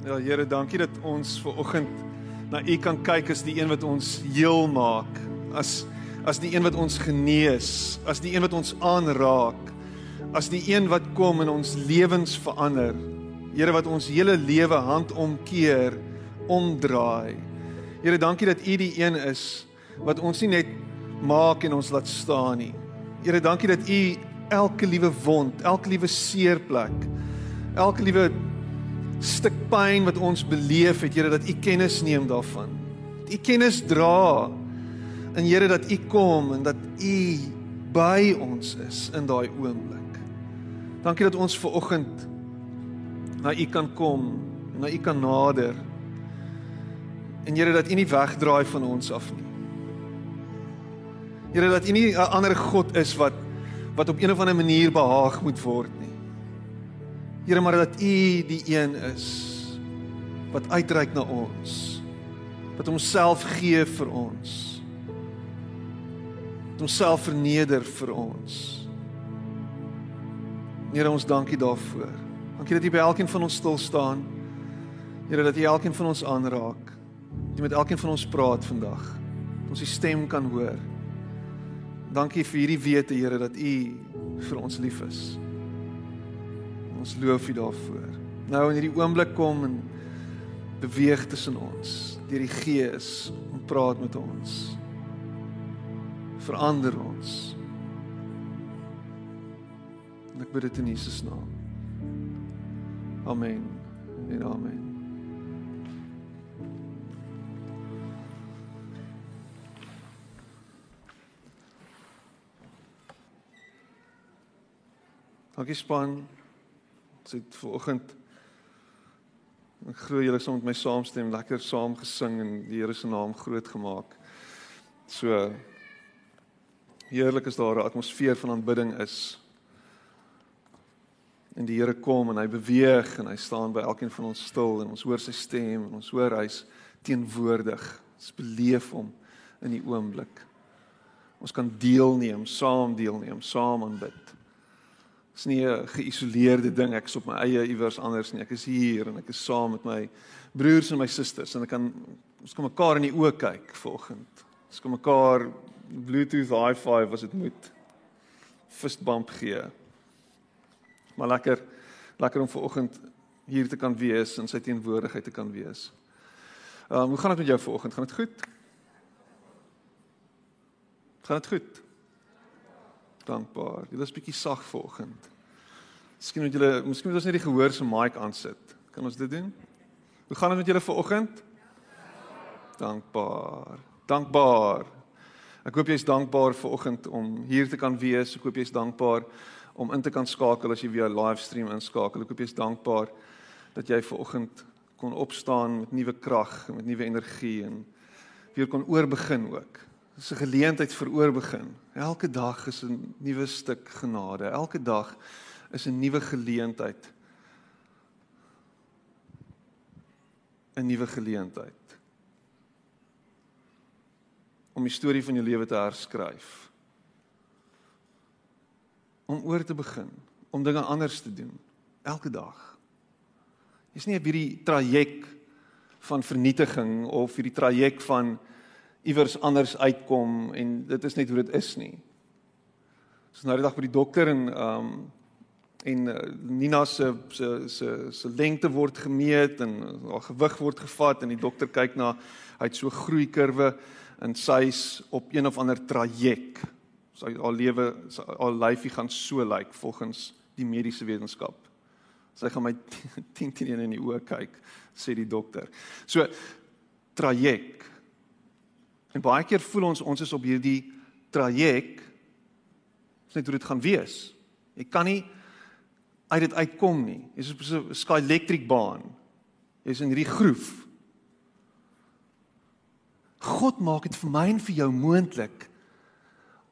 Ja Here, dankie dat ons ver oggend na U kan kyk as die een wat ons heel maak, as as die een wat ons genees, as die een wat ons aanraak, as die een wat kom en ons lewens verander. Here wat ons hele lewe handomkeer, omdraai. Here, dankie dat U die een is wat ons nie net maak en ons laat staan nie. Here, dankie dat U elke liewe wond, elke liewe seerplek, elke liewe stuk pyn wat ons beleef het, Here, dat U kennis neem daarvan. Dat U kennis dra. En Here dat U kom en dat U by ons is in daai oomblik. Dankie dat ons ver oggend na U kan kom, na U kan nader. En Here dat U nie wegdraai van ons af nie. Here dat U nie 'n ander God is wat wat op een of ander manier behaag moet word. Here maar dat U die een is wat uitreik na ons. Wat homself gee vir ons. Wat homself verneder vir ons. Here ons dankie daarvoor. Dankie dat U by elkeen van ons stil staan. Here dat U elkeen van ons aanraak. Dat U met elkeen van ons praat vandag. Dat ons U stem kan hoor. Dankie vir hierdie wete Here dat U vir ons lief is. Ons loof U daarvoor. Nou in hierdie oomblik kom en beweeg tussen ons deur die Gees om praat met ons. Verander ons. En ek bid dit in Jesus naam. Amen. En amen. Dankie span. Ons het vanoggend ek glo julle saam met my saamstem lekker saam gesing en die Here se naam groot gemaak. So heerlik is daar 'n atmosfeer van aanbidding is. En die Here kom en hy beweeg en hy staan by elkeen van ons stil en ons hoor sy stem en ons hoor hy's teenwoordig. Ons beleef hom in die oomblik. Ons kan deelneem, saam deelneem, saam aanbid. Dis nie 'n geïsoleerde ding ek is op my eie iewers anders nie. Ek is hier en ek is saam met my broers en my susters en ek kan ons kan mekaar in die oë kyk vanoggend. Ons kan mekaar Bluetooth hi-fi as dit moet fist bump gee. Maar lekker lekker om vanoggend hier te kan wees en sy teenwoordigheid te kan wees. Ehm um, hoe gaan dit met jou vanoggend? Gaan dit goed? Gaan dit goed? Dankbaar. Julle is bietjie sag vanoggend. Miskien moet julle miskien moet ons net die gehoor se mic aansit. Kan ons dit doen? Hoe gaan dit met julle vanoggend? Dankbaar. Dankbaar. Ek hoop jy's dankbaar vanoggend om hier te kan wees. Ek hoop jy's dankbaar om in te kan skakel as jy via livestream inskakel. Ek hoop jy's dankbaar dat jy vanoggend kon opstaan met nuwe krag met nuwe energie en weer kon oorbegin ook. Dis 'n geleentheid vir oorbegin. Elke dag is 'n nuwe stuk genade. Elke dag is 'n nuwe geleentheid. 'n Nuwe geleentheid om die storie van jou lewe te herskryf. Om oor te begin, om dinge anders te doen elke dag. Jy's nie op hierdie traject van vernietiging of hierdie traject van iewers anders uitkom en dit is net hoe dit is nie. So nou die dag by die dokter en ehm um, en uh, Nina se se se se lengte word gemeet en haar gewig word gevat en die dokter kyk na hy het so groeikurwe en sy's op een of ander traject. Sy haar lewe haar lyfie gaan so lyk like, volgens die mediese wetenskap. Sy gaan my 10 10 in die oë kyk, sê die dokter. So traject En baie keer voel ons ons is op hierdie traject. Dis net hoe dit gaan wees. Jy kan nie uit dit uitkom nie. Jy's op 'n sky electric baan. Jy's in hierdie groef. God maak dit vir my en vir jou moontlik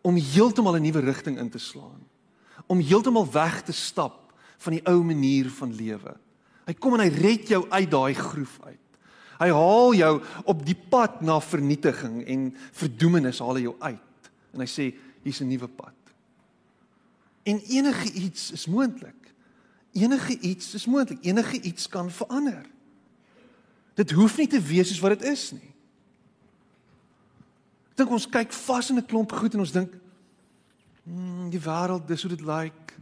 om heeltemal 'n nuwe rigting in te slaan. Om heeltemal weg te stap van die ou manier van lewe. Hy kom en hy red jou uit daai groef uit. Hy haal jou op die pad na vernietiging en verdoemenis haal hy jou uit. En hy sê hier's 'n nuwe pad. En enige iets is moontlik. Enige iets is moontlik. Enige iets kan verander. Dit hoef nie te wees soos wat dit is nie. Ek dink ons kyk vas in 'n klomp goed en ons dink mm, die wêreld dis hoe dit lyk. Like.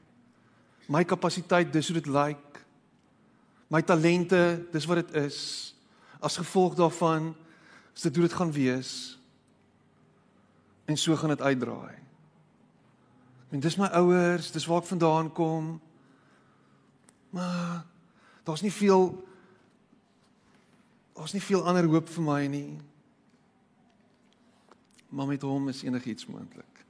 My kapasiteit dis hoe dit lyk. Like. My talente dis wat dit is. As gevolg daarvan is dit hoe dit gaan wees. En so gaan dit uitdraai. En dis my ouers, dis waar ek vandaan kom. Maar daar's nie veel daar's nie veel ander hoop vir my nie. Maar met hom is enigiets moontlik.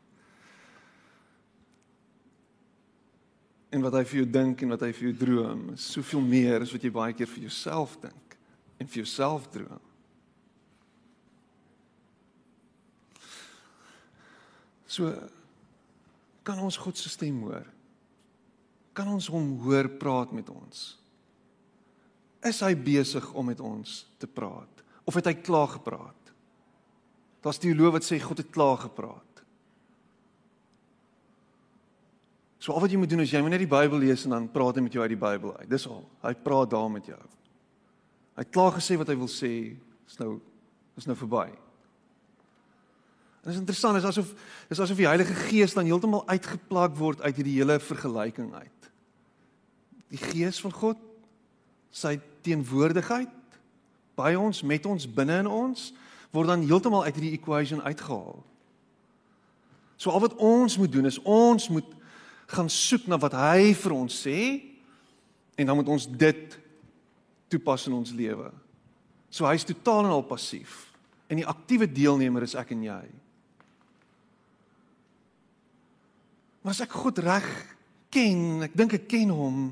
En wat hy vir jou dink en wat hy vir jou droom, is soveel meer as wat jy baie keer vir jouself dink en vir jouself droom. So kan ons God se stem hoor. Kan ons hom hoor praat met ons? Is hy besig om met ons te praat of het hy klaar gepraat? Daar's teoloë wat sê God het klaar gepraat. So al wat jy moet doen is jy moet net die Bybel lees en dan praat hy met jou uit die Bybel uit. Dis al. Hy praat daar met jou. Hy het klaar gesê wat hy wil sê. Is nou is nou verby. En dit is interessant, is asof is asof die Heilige Gees dan heeltemal uitgeplak word uit hierdie hele vergelyking uit. Die Gees van God, sy teenwoordigheid by ons, met ons, binne in ons, word dan heeltemal uit hierdie equation uitgehaal. So al wat ons moet doen is ons moet gaan soek na wat hy vir ons sê en dan moet ons dit toepas in ons lewe. So hy's totaal en al passief. En die aktiewe deelnemer is ek en jy. Maar as ek God reg ken, ek dink ek ken hom,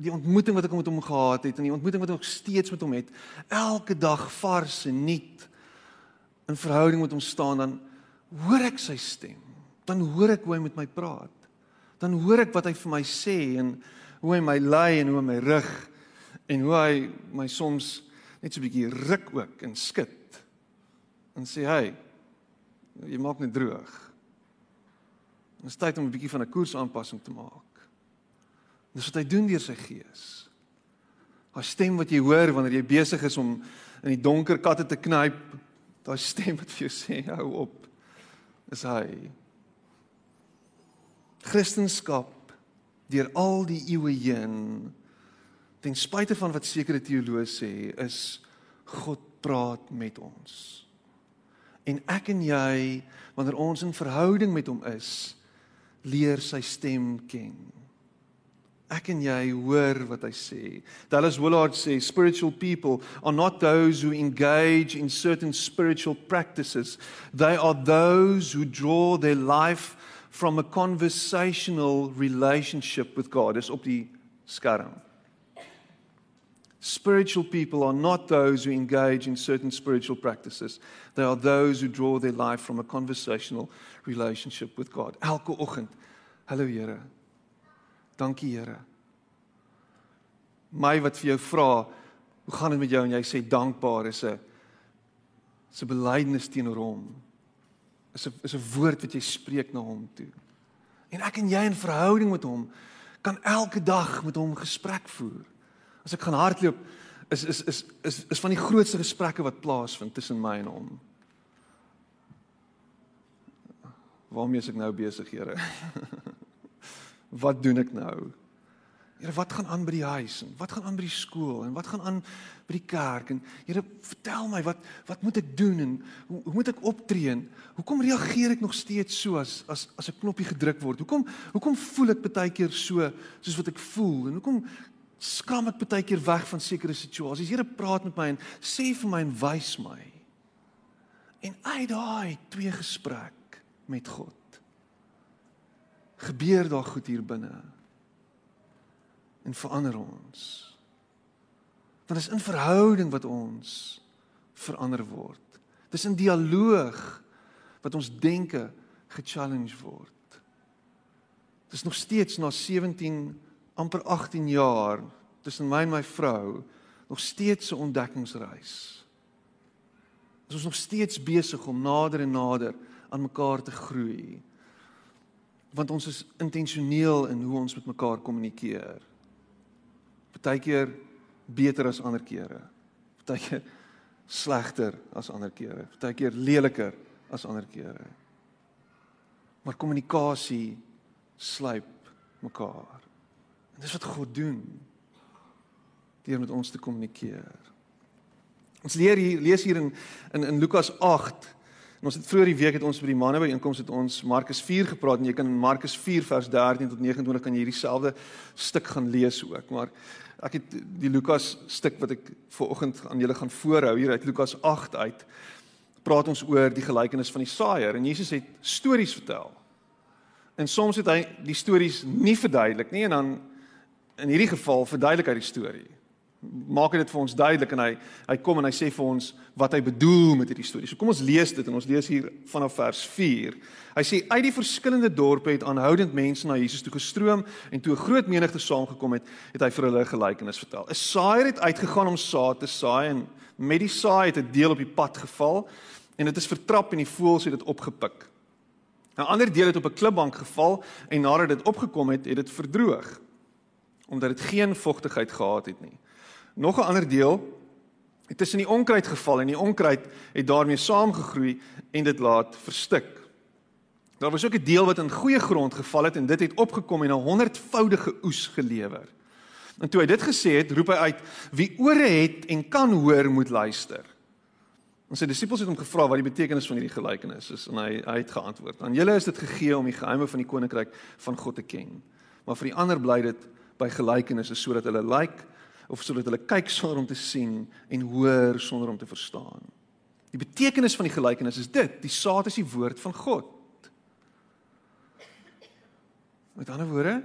die ontmoeting wat ek met hom gehad het en die ontmoeting wat ek steeds met hom het, elke dag vars en nuut in verhouding met hom staan, dan hoor ek sy stem. Dan hoor ek hoe hy met my praat. Dan hoor ek wat hy vir my sê en hoe hy my lei en hoe hy my rig en hoe hy my soms net so 'n bietjie ruk ook en skud en sê hy jy maak net droog. Dit is tyd om 'n bietjie van 'n koersaanpassing te maak. Dis wat hy doen deur sy gees. Daai stem wat jy hoor wanneer jy besig is om in die donker katte te knyp, daai stem wat vir jou sê hou op. Is hy. Christendom deur al die eeue heen ten spyte van wat sekere teoloë sê, is God praat met ons. En ek en jy, wanneer ons in verhouding met hom is, leer sy stem ken. Ek en jy hoor wat hy sê. Dallas Willard sê spiritual people are not those who engage in certain spiritual practices. They are those who draw their life from a conversational relationship with God. Dis op die skerm. Spiritual people are not those who engage in certain spiritual practices. They are those who draw their life from a conversational relationship with God. Elke oggend. Hallo Here. Dankie Here. My wat vir jou vra, hoe gaan dit met jou en jy sê dankbaar is 'n is 'n belydenis teenoor hom. Is 'n is 'n woord wat jy spreek na hom toe. En ek en jy in verhouding met hom kan elke dag met hom gesprek voer. As ek gaan hardloop, is is is is is van die grootste gesprekke wat plaasvind tussen my en hom. Waarmee is ek nou besig, Here? wat doen ek nou? Here, wat gaan aan by die huis en wat gaan aan by die skool en wat gaan aan by die kerk en Here, vertel my wat wat moet ek doen en hoe, hoe moet ek optree? Hoekom reageer ek nog steeds so as as as 'n knoppie gedruk word? Hoekom hoekom voel ek baie keer so soos wat ek voel? En hoekom skram ek baie keer weg van sekere situasies. Here praat met my en sê vir my en wys my. En uit daai twee gesprek met God gebeur daar goed hier binne. En verander ons. Want dit is in verhouding wat ons verander word. Dis in dialoog wat ons denke ge-challenge word. Dis nog steeds na 17 amper 18 jaar tussen my en my vrou nog steeds 'n ontdekkingsreis. Ons is nog steeds besig om nader en nader aan mekaar te groei. Want ons is intentioneel in hoe ons met mekaar kommunikeer. Partykeer beter as ander kere. Partykeer slegter as ander kere, partykeer leliker as ander kere. Maar kommunikasie slyp mekaar. En dis wat God doen deur met ons te kommunikeer. Ons leer hier lees hier in in in Lukas 8 En ons het vroeër die week het ons by die manne byeenkoms het ons Markus 4 gepraat en jy kan in Markus 4 vers 13 tot 29 kan jy hierdie selfde stuk gaan lees ook. Maar ek het die Lukas stuk wat ek ver oggend aan julle gaan voorhou hier uit Lukas 8 uit praat ons oor die gelykenis van die saaier en Jesus het stories vertel. En soms het hy die stories nie verduidelik nie en dan in hierdie geval verduidelik hy die storie maak dit vir ons duidelik en hy hy kom en hy sê vir ons wat hy bedoel met hierdie storie. So kom ons lees dit en ons lees hier vanaf vers 4. Hy sê uit die verskillende dorpe het aanhoudend mense na Jesus toe gestroom en toe 'n groot menigte saamgekom het, het hy vir hulle 'n gelykenis vertel. 'n Saaier het uitgegaan om saad te saai en met die saai het 'n deel op die pad geval en dit is vertrap en die voëls het dit opgepik. 'n Ander deel het op 'n klipbank geval en nadat dit opgekom het, het dit verdroog omdat dit geen vogtigheid gehad het nie. Nog 'n ander deel het tussen die onkruid geval en die onkruid het daarmee saamgegroei en dit laat verstik. Daar was ook 'n deel wat in goeie grond geval het en dit het opgekom en 'n honderdvoudige oes gelewer. En toe hy dit gesê het, roep hy uit: "Wie ore het en kan hoor, moet luister." En sy disippels het hom gevra wat die betekenis van hierdie gelykenis is en hy hy het geantwoord: "Aan julle is dit gegee om die geheime van die koninkryk van God te ken, maar vir die ander bly dit by gelykenisse sodat hulle lyk like of sodat hulle kyk sonder om te sien en hoor sonder om te verstaan. Die betekenis van die gelykenis is dit: die saad is die woord van God. Met ander woorde,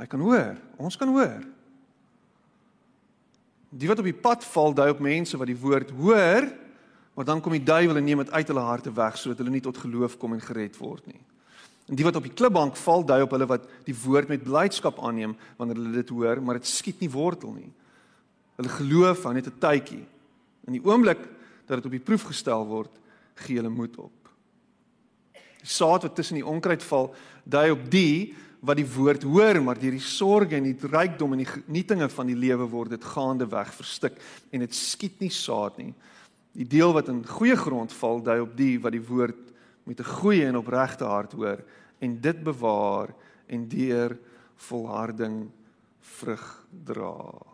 hy kan hoor, ons kan hoor. Die wat op die pad val, dui op mense wat die woord hoor, maar dan kom die duiwel en neem dit uit hulle harte weg sodat hulle nie tot geloof kom en gered word nie. En die wat op die klipbank val, dui op hulle wat die woord met blydskap aanneem wanneer hulle dit hoor, maar dit skiet nie wortel nie. Hulle geloof hou net 'n tydjie. In die oomblik dat dit op die proef gestel word, gee hulle moed op. Die saad wat tussen die onkruid val, dui op die wat die woord hoor, maar deur die sorges en die rykdom en die genietinge van die lewe word dit gaande weg verstik en dit skiet nie saad nie. Die deel wat in goeie grond val, dui op die wat die woord met 'n goeie en opregte hart hoor en dit bewaar en deur volharding vrug dra.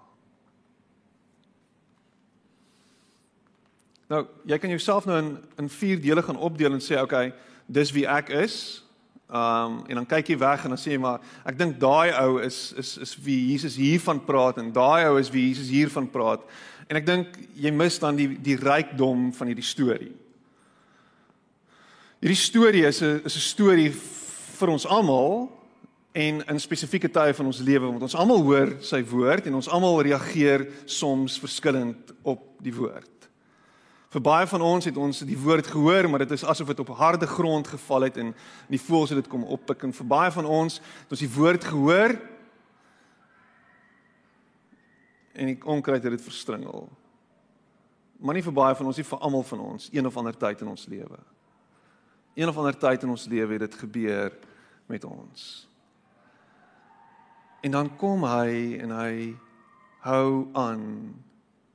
Nou, jy kan jouself nou in in vier dele gaan opdeel en sê, okay, dis wie ek is. Um en dan kyk jy weg en dan sê jy maar ek dink daai ou is is is wie Jesus hiervan praat en daai ou is wie Jesus hiervan praat. En ek dink jy mis dan die die rykdom van hierdie storie. Hierdie storie is 'n is 'n storie vir ons almal en in spesifieke tye van ons lewe want ons almal hoor sy woord en ons almal reageer soms verskillend op die woord. Vir baie van ons het ons die woord gehoor, maar dit is asof dit op harde grond geval het en die voëls het dit kom oppik en vir baie van ons het ons die woord gehoor en die onkruid het dit verstringel. Maar nie vir baie van ons nie, vir almal van ons, een of ander tyd in ons lewe een of ander tyd in ons lewe het dit gebeur met ons. En dan kom hy en hy hou aan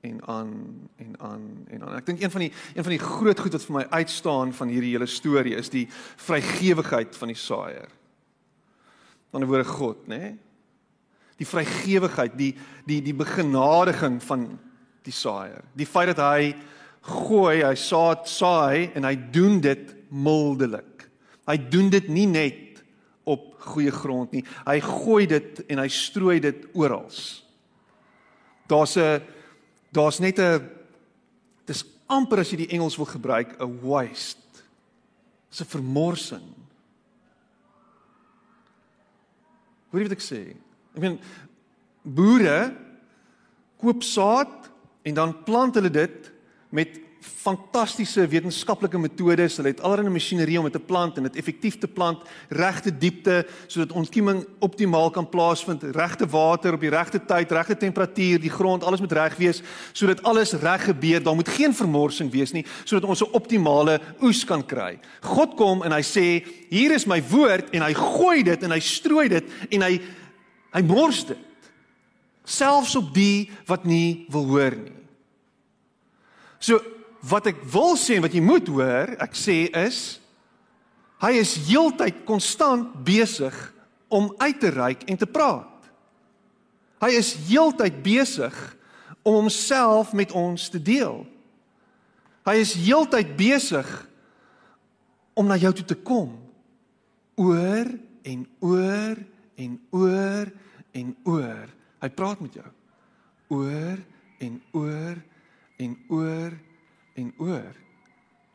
en aan en aan en aan. Ek dink een van die een van die groot goed wat vir my uitstaan van hierdie hele storie is die vrygewigheid van die saaier. Aan die woorde God, nê? Nee? Die vrygewigheid, die die die begenadiging van die saaier. Die feit dat hy gooi, hy saad saai en hy doen dit mildelik. Hy doen dit nie net op goeie grond nie. Hy gooi dit en hy strooi dit oral. Daar's 'n daar's net 'n dis amper as jy die Engels wil gebruik, 'n waste. 'n vermorsing. Hoor jy wat ek sê? Ek meen boere koop saad en dan plant hulle dit met fantastiese wetenskaplike metodes. Hulle het allerlei masjinerie om dit te plant en dit effektief te plant, regte diepte sodat ontkieming optimaal kan plaasvind, regte water op die regte tyd, regte temperatuur, die grond, alles moet reg wees sodat alles reg gebeur. Daar moet geen vermorsing wees nie sodat ons 'n optimale oes kan kry. God kom en hy sê, "Hier is my woord" en hy gooi dit en hy strooi dit en hy hy mors dit. selfs op die wat nie wil hoor nie. So wat ek wil sê en wat jy moet hoor, ek sê is hy is heeltyd konstant besig om uit te reik en te praat. Hy is heeltyd besig om homself met ons te deel. Hy is heeltyd besig om na jou toe te kom. Oor en oor en oor en oor. Hy praat met jou. Oor en oor en oor en oor.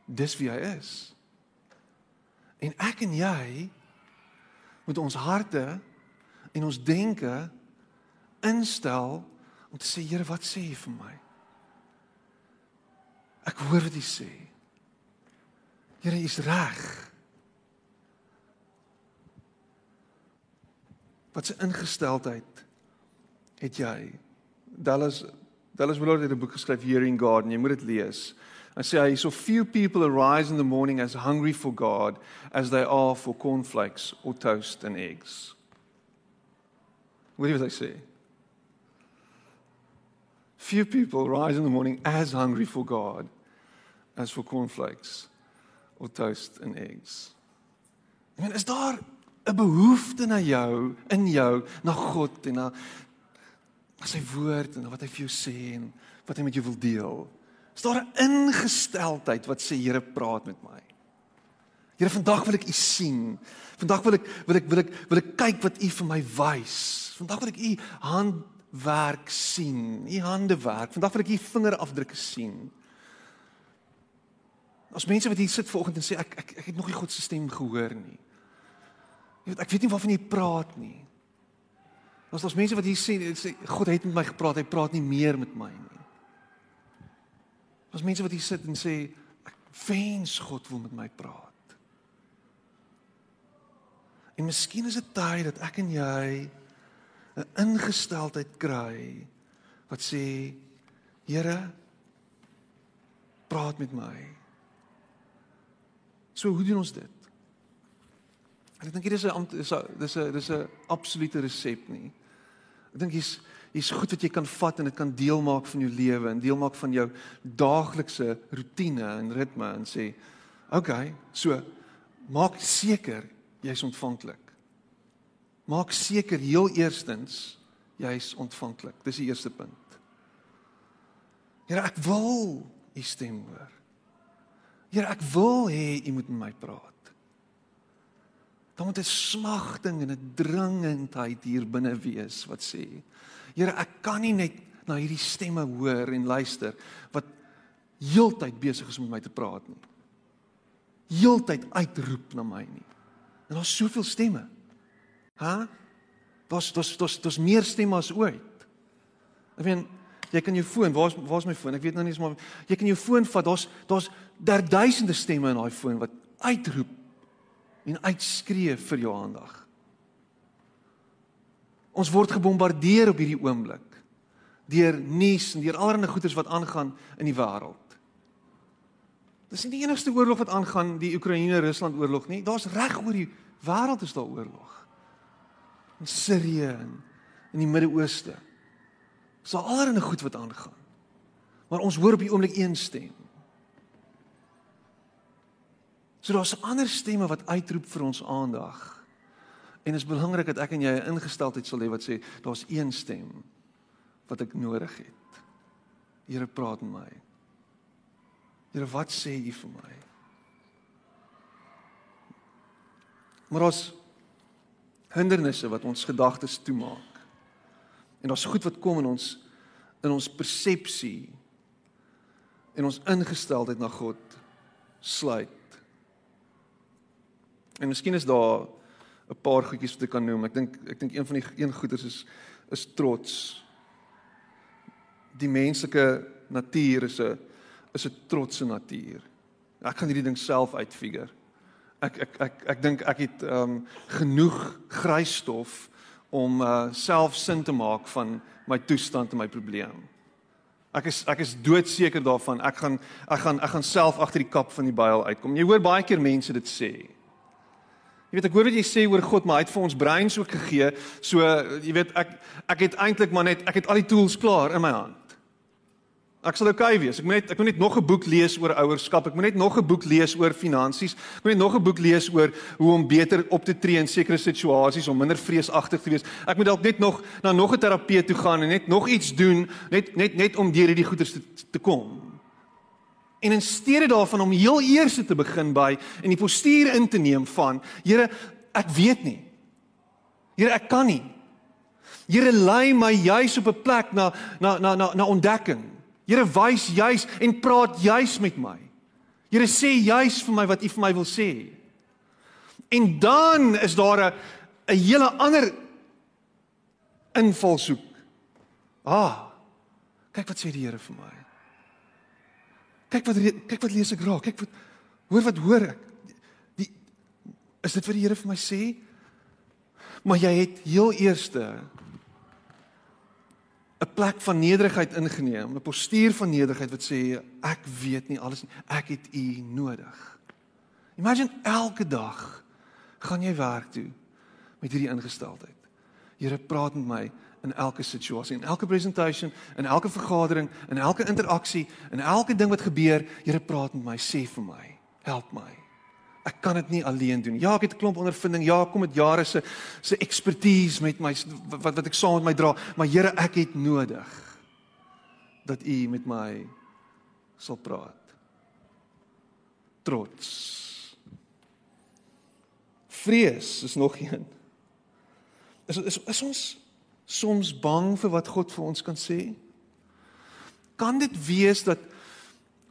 Dis wie hy is. En ek en jy moet ons harte en ons denke instel om te sê Here, wat sê U vir my? Ek hoor wat U sê. Here, U is reg. Wat 'n ingesteldheid het jy? Dallas Dallas Willard het 'n boek geskryf Hearing God en jy moet dit lees. Hy sê hy so few people arise in the morning as hungry for God as they are for cornflakes or toast and eggs. What do you say? Few people rise in the morning as hungry for God as for cornflakes or toast and eggs. I mean, is daar 'n behoefte na jou in jou na God en na na sy woord en wat hy vir jou sê en wat hy met jou wil deel? Is daar 'n ingesteldheid wat sê Here praat met my? Here, vandag wil ek U sien. Vandag wil ek wil ek wil ek wil ek kyk wat U vir my wys. Vandag wil ek U handwerk sien, U hande werk. Vandag wil ek U vingerafdrukke sien. As mense wat hier sit vanoggend en sê ek ek ek het nog nie God se stem gehoor nie. Jy weet ek weet nie waarvan jy praat nie. As ons mense wat hier sê sê God het met my gepraat, hy praat nie meer met my nie. As mense wat hier sit en sê ek wens God wil met my praat. En miskien is dit tyd dat ek en jy 'n ingesteldheid kry wat sê Here praat met my. So hoe doen ons dit? Ek dink hier is 'n dis 'n dis 'n absolute resep nie. Ek dink hier's hier's goed wat jy kan vat en dit kan deel maak van jou lewe en deel maak van jou daaglikse rotine en ritme en sê, "Oké, okay, so maak seker jy's ontvanklik. Maak seker heel eerstens jy's ontvanklik. Dis die eerste punt. Here, ek wil u stem hoor. Here, ek wil hê u moet met my praat. Dan moet 'n smagting en 'n dringendheid hier binne wees wat sê: Here, ek kan nie net na hierdie stemme hoor en luister wat heeltyd besig is om met my te praat nie. Heeltyd uitroep na my nie. En daar's soveel stemme. Hæ? Daar's daar's daar's daar's meer stemme as ooit. Ek meen, jy kan jou foon, waar's waar's my foon? Ek weet nou nie eens maar jy kan jou foon vat. Daar's daar's derduisende stemme in daai foon wat uitroep en uitskree vir jou aandag. Ons word gebombardeer op hierdie oomblik deur nuus en deur allerlei goeders wat aangaan in die wêreld. Dis nie die enigste oorlog wat aangaan, die Oekraïne-Rusland oorlog nie. Daar's reg oor die wêreld is daar oorlog. In Sirië en in die Midde-Ooste. Dis al allerlei goed wat aangaan. Maar ons hoor op die oomblik een stem. So daar's ander stemme wat uitroep vir ons aandag. En dit is belangrik dat ek en jy 'n ingesteldheid sal hê wat sê daar's een stem wat ek nodig het. Here praat met my. Here, wat sê U vir my? Maar ons hindernisse wat ons gedagtes toemaak. En daar's goed wat kom in ons in ons persepsie en ons ingesteldheid na God sluit. En miskien is daar 'n paar goedjies wat ek kan noem. Ek dink ek dink een van die een goeders is is trots. Die menslike natuur is 'n is 'n trotse natuur. Ek gaan hierdie ding self uitfigure. Ek ek ek ek dink ek het ehm um, genoeg grysstof om uh self sin te maak van my toestand en my probleem. Ek is ek is doodseker daarvan ek gaan ek gaan ek gaan self agter die kap van die byl uitkom. Jy hoor baie keer mense dit sê. Jy weet ek hoor wat jy sê oor God, maar hy het vir ons breins ook gegee. So jy weet ek ek het eintlik maar net ek het al die tools klaar in my hand. Ek sal oukei okay wees. Ek moet net ek moet net nog 'n boek lees oor ouerskap. Ek moet net nog 'n boek lees oor finansies. Ek moet net nog 'n boek lees oor hoe om beter op te tree in sekere situasies om minder vreesagtig te wees. Ek moet dalk net nog na nog 'n terapeut toe gaan en net nog iets doen net net net om deur hierdie goeters te, te kom. En in steede daarvan om heel eers te begin by en die postuur in te neem van Here, ek weet nie. Here, ek kan nie. Here lei my juis op 'n plek na na na na, na ontdekking. Here wys juis en praat juis met my. Here sê juis vir my wat U vir my wil sê. En dan is daar 'n 'n hele ander invalshoek. Ah. Kyk wat sê die Here vir my. Kyk wat kyk wat lees ek raak. Kyk wat hoor wat hoor ek. Die is dit wat die Here vir my sê? Maar jy het heel eerste 'n plek van nederigheid ingeneem, 'n postuur van nederigheid wat sê ek weet nie alles nie, ek het U nodig. Imagine elke dag gaan jy werk toe met hierdie ingesteldheid. Here praat met my in elke situasie, in elke presentation, in elke vergadering, in elke interaksie, in elke ding wat gebeur, Here praat met my, sê vir my, help my. Ek kan dit nie alleen doen. Ja, ek het 'n klomp ondervinding. Ja, kom met jare se se expertise met my wat wat ek saam met my dra, maar Here, ek het nodig dat U met my sal praat. Trots. Vrees is nog een. Is is is ons soms bang vir wat God vir ons kan sê? Kan dit wees dat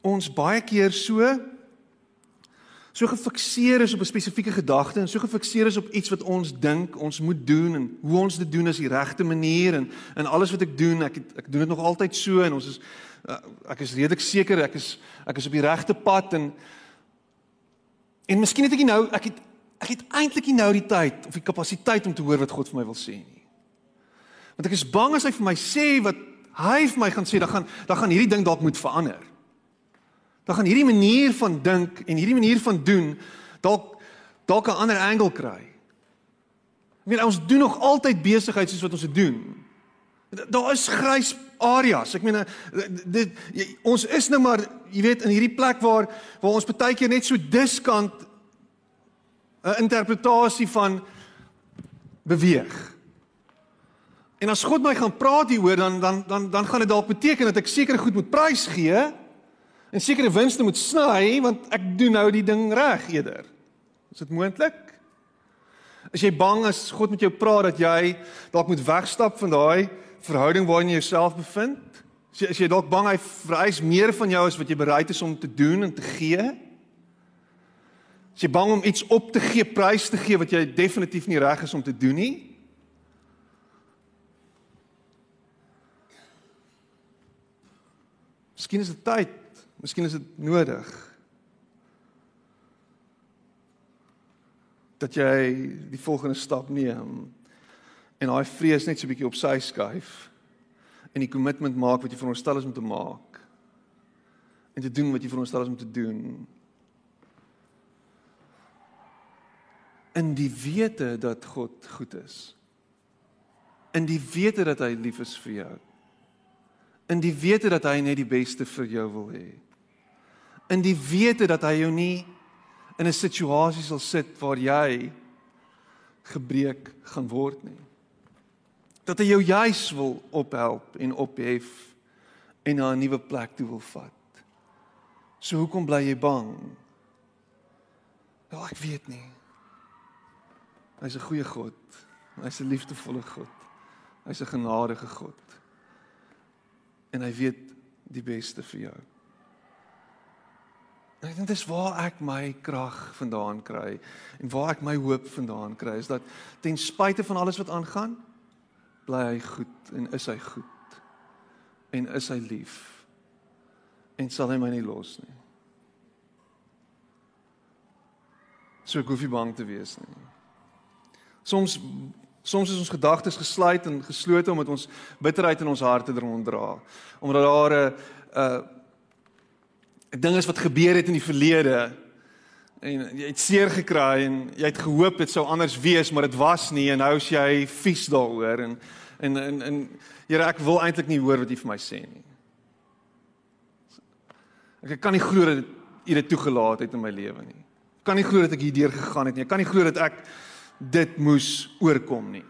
ons baie keer so so gefikseer is op 'n spesifieke gedagte en so gefikseer is op iets wat ons dink ons moet doen en hoe ons dit doen is die regte manier en en alles wat ek doen ek het, ek doen dit nog altyd so en ons is uh, ek is redelik seker ek is ek is op die regte pad en en miskien het ek nou ek het ek het eintlik nie nou die tyd of die kapasiteit om te hoor wat God vir my wil sê nie. Want ek is bang as hy vir my sê wat hy vir my gaan sê dan gaan dan gaan hierdie ding dalk moet verander dan gaan hierdie manier van dink en hierdie manier van doen dalk dalk 'n ander angle kry. Ek meen ons doen nog altyd besigheid soos wat ons dit doen. Daar is grys areas. Ek meen dit jy, ons is nou maar jy weet in hierdie plek waar waar ons baie keer net so diskant 'n interpretasie van beweeg. En as God my gaan praat hieroor dan dan dan dan gaan dit dalk beteken dat ek seker goed moet prys gee en sekere winste moet sny want ek doen nou die ding reg eerder. Is dit moontlik? As jy bang is God met jou praat dat jy dalk moet wegstap van daai verhouding waarin jy jouself bevind? As jy, jy dalk bang hy vereis meer van jou as wat jy bereid is om te doen en te gee? As jy bang om iets op te gee, prys te gee wat jy definitief nie reg is om te doen nie? Miskien is dit tyd. Miskien is dit nodig dat jy die volgende stap neem en daai vrees net so 'n bietjie op sy skuif en die kommitment maak wat jy veronderstel is om te maak en te doen wat jy veronderstel is om te doen. In die wete dat God goed is in die wete dat hy lief is vir jou in die wete dat hy net die beste vir jou wil hê in die wete dat hy jou nie in 'n situasie sal sit waar jy gebreek gaan word nie. Dat hy jou juis wil ophelp en ophef en na 'n nuwe plek toe wil vat. So hoekom bly jy bang? Ja, ek weet nie. Hy's 'n goeie God. Hy's 'n liefdevolle God. Hy's 'n genadige God. En hy weet die beste vir jou. En ek dink dis waar ek my krag vandaan kry en waar ek my hoop vandaan kry is dat ten spyte van alles wat aangaan, bly hy goed en is hy goed. En is hy lief. En sal hy my nie los nie. So ek hoef nie bang te wees nie. Soms soms is ons gedagtes gesluit en geslote omdat ons bitterheid in ons harte dra. Omdat daar 'n 'n 'n ding is wat gebeur het in die verlede en jy het seer gekry en jy het gehoop dit sou anders wees, maar dit was nie en nou is jy vies daaroor en en en, en Here, ek wil eintlik nie hoor wat U vir my sê nie. Ek kan nie glo dat U dit toegelaat het in my lewe nie. Ek kan nie glo dat ek hierdeur gegaan het nie. Ek kan nie glo dat ek dit moes oorkom nie.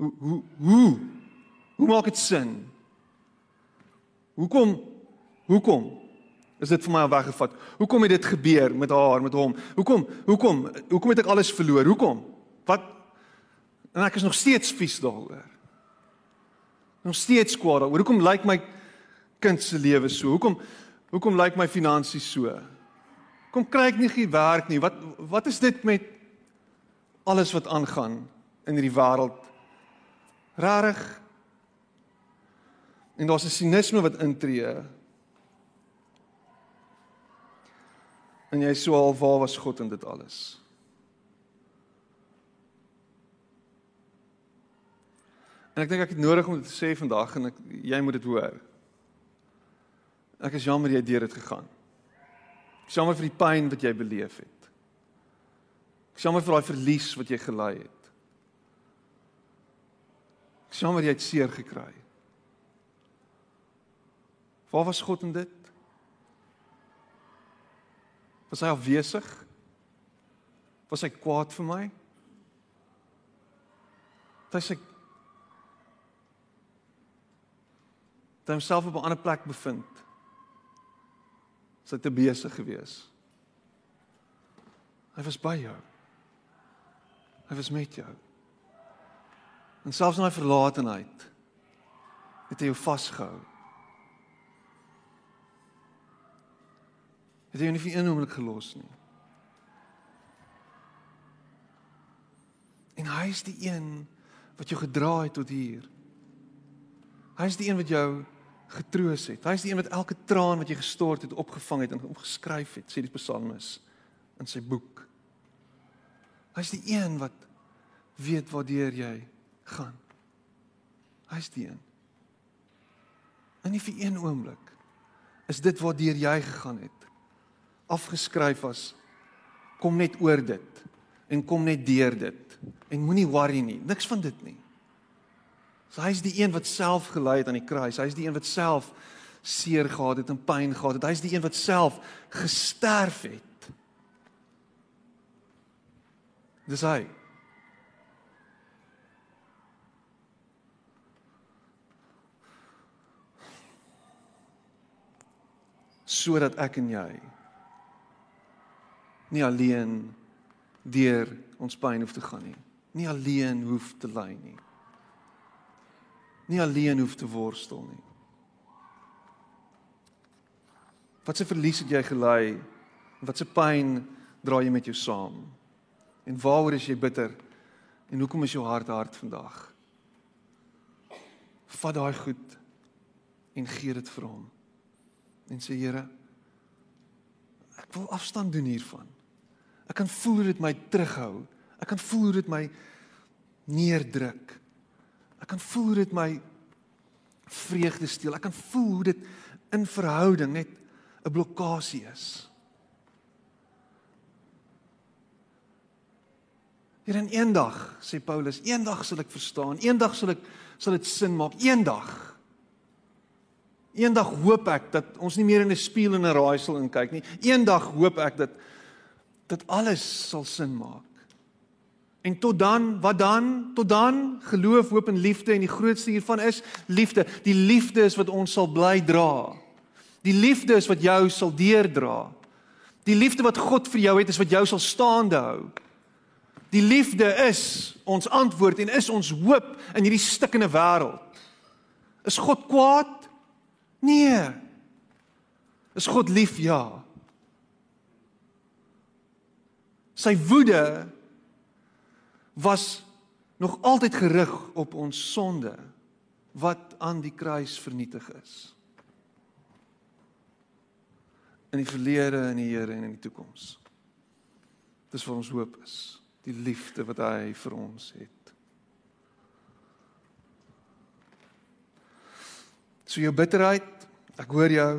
Hoe hoe hoe hoe maak dit sin? Hoekom hoekom is dit vir my weggevat? Hoekom het dit gebeur met haar, met hom? Hoekom hoekom hoekom het ek alles verloor? Hoekom? Wat en ek is nog steeds vies daaroor. Nog steeds kwaad daaroor. Hoekom lyk my kind se lewe so? Hoekom hoekom lyk my finansies so? Kom kry ek nie geen werk nie. Wat wat is dit met alles wat aangaan in hierdie wêreld? Rarig. En daar's 'n sinisme wat intree. En jy sê al waar was God in dit alles? En ek dink ek het nodig om dit te sê vandag en ek jy moet dit hoor. Ek is jammer jy deur dit gegaan. Ek jammer vir die pyn wat jy beleef het. Ek jammer vir daai verlies wat jy gely het. Ek jammer jy het seer gekry. Waar was God in dit? Was hy afwesig? Was hy kwaad vir my? Hy sy het homself op 'n ander plek bevind? Sy te besig gewees. Hy was by jou. Hy was met jou. En selfs in daai verlatenheid het hy jou vasgehou. Het hy jou nie vir een oomblik gelos nie. En hy is die een wat jou gedra het tot hier. Hy is die een wat jou getroos het. Hy is die een wat elke traan wat jy gestort het opgevang het en opgeskryf het, sê die psalmis in sy boek. Hy is die een wat weet waardeur jy gaan. Hy is die een. En nie vir een oomblik is dit waardeur jy gegaan het afgeskryf as kom net oor dit en kom net deur dit en moenie worry nie. Niks van dit nie. So hy's die een wat self gelei het aan die kruis. Hy's die een wat self seer gehad het en pyn gehad het. Hy's die een wat self gesterf het. Dis hy. sodat ek en jy nie alleen deur ons pyn hoef te gaan nie. Nie alleen hoef te ly nie nie alleen hoef te worstel nie. Wat se verlies het jy gely? Wat se pyn dra jy met jou saam? En waaroor is jy bitter? En hoekom is jou hart hard vandag? Vat daai goed en gee dit vir hom. En sê Here, ek wil afstand doen hiervan. Ek kan voel hoe dit my terughou. Ek kan voel hoe dit my neerdruk. Ek kan voel hoe dit my vreugde steel. Ek kan voel hoe dit in verhouding net 'n blokkade is. Hier in eendag, sê Paulus, eendag sal ek verstaan. Eendag sal ek sal dit sin maak. Eendag. Eendag hoop ek dat ons nie meer in 'n spieël en 'n raaisel inkyk nie. Eendag hoop ek dat dat alles sal sin maak. En tot dan, wat dan? Tot dan geloof, hoop en liefde en die grootste hiervan is liefde. Die liefde is wat ons sal bly dra. Die liefde is wat jou sal deerdra. Die liefde wat God vir jou het is wat jou sal staande hou. Die liefde is ons antwoord en is ons hoop in hierdie stikkende wêreld. Is God kwaad? Nee. Is God lief? Ja. Sy woede was nog altyd gerig op ons sonde wat aan die kruis vernietig is. In die verlede en die Here en in die toekoms. Dis vir ons hoop is, die liefde wat hy vir ons het. So jou bitterheid, ek hoor jou.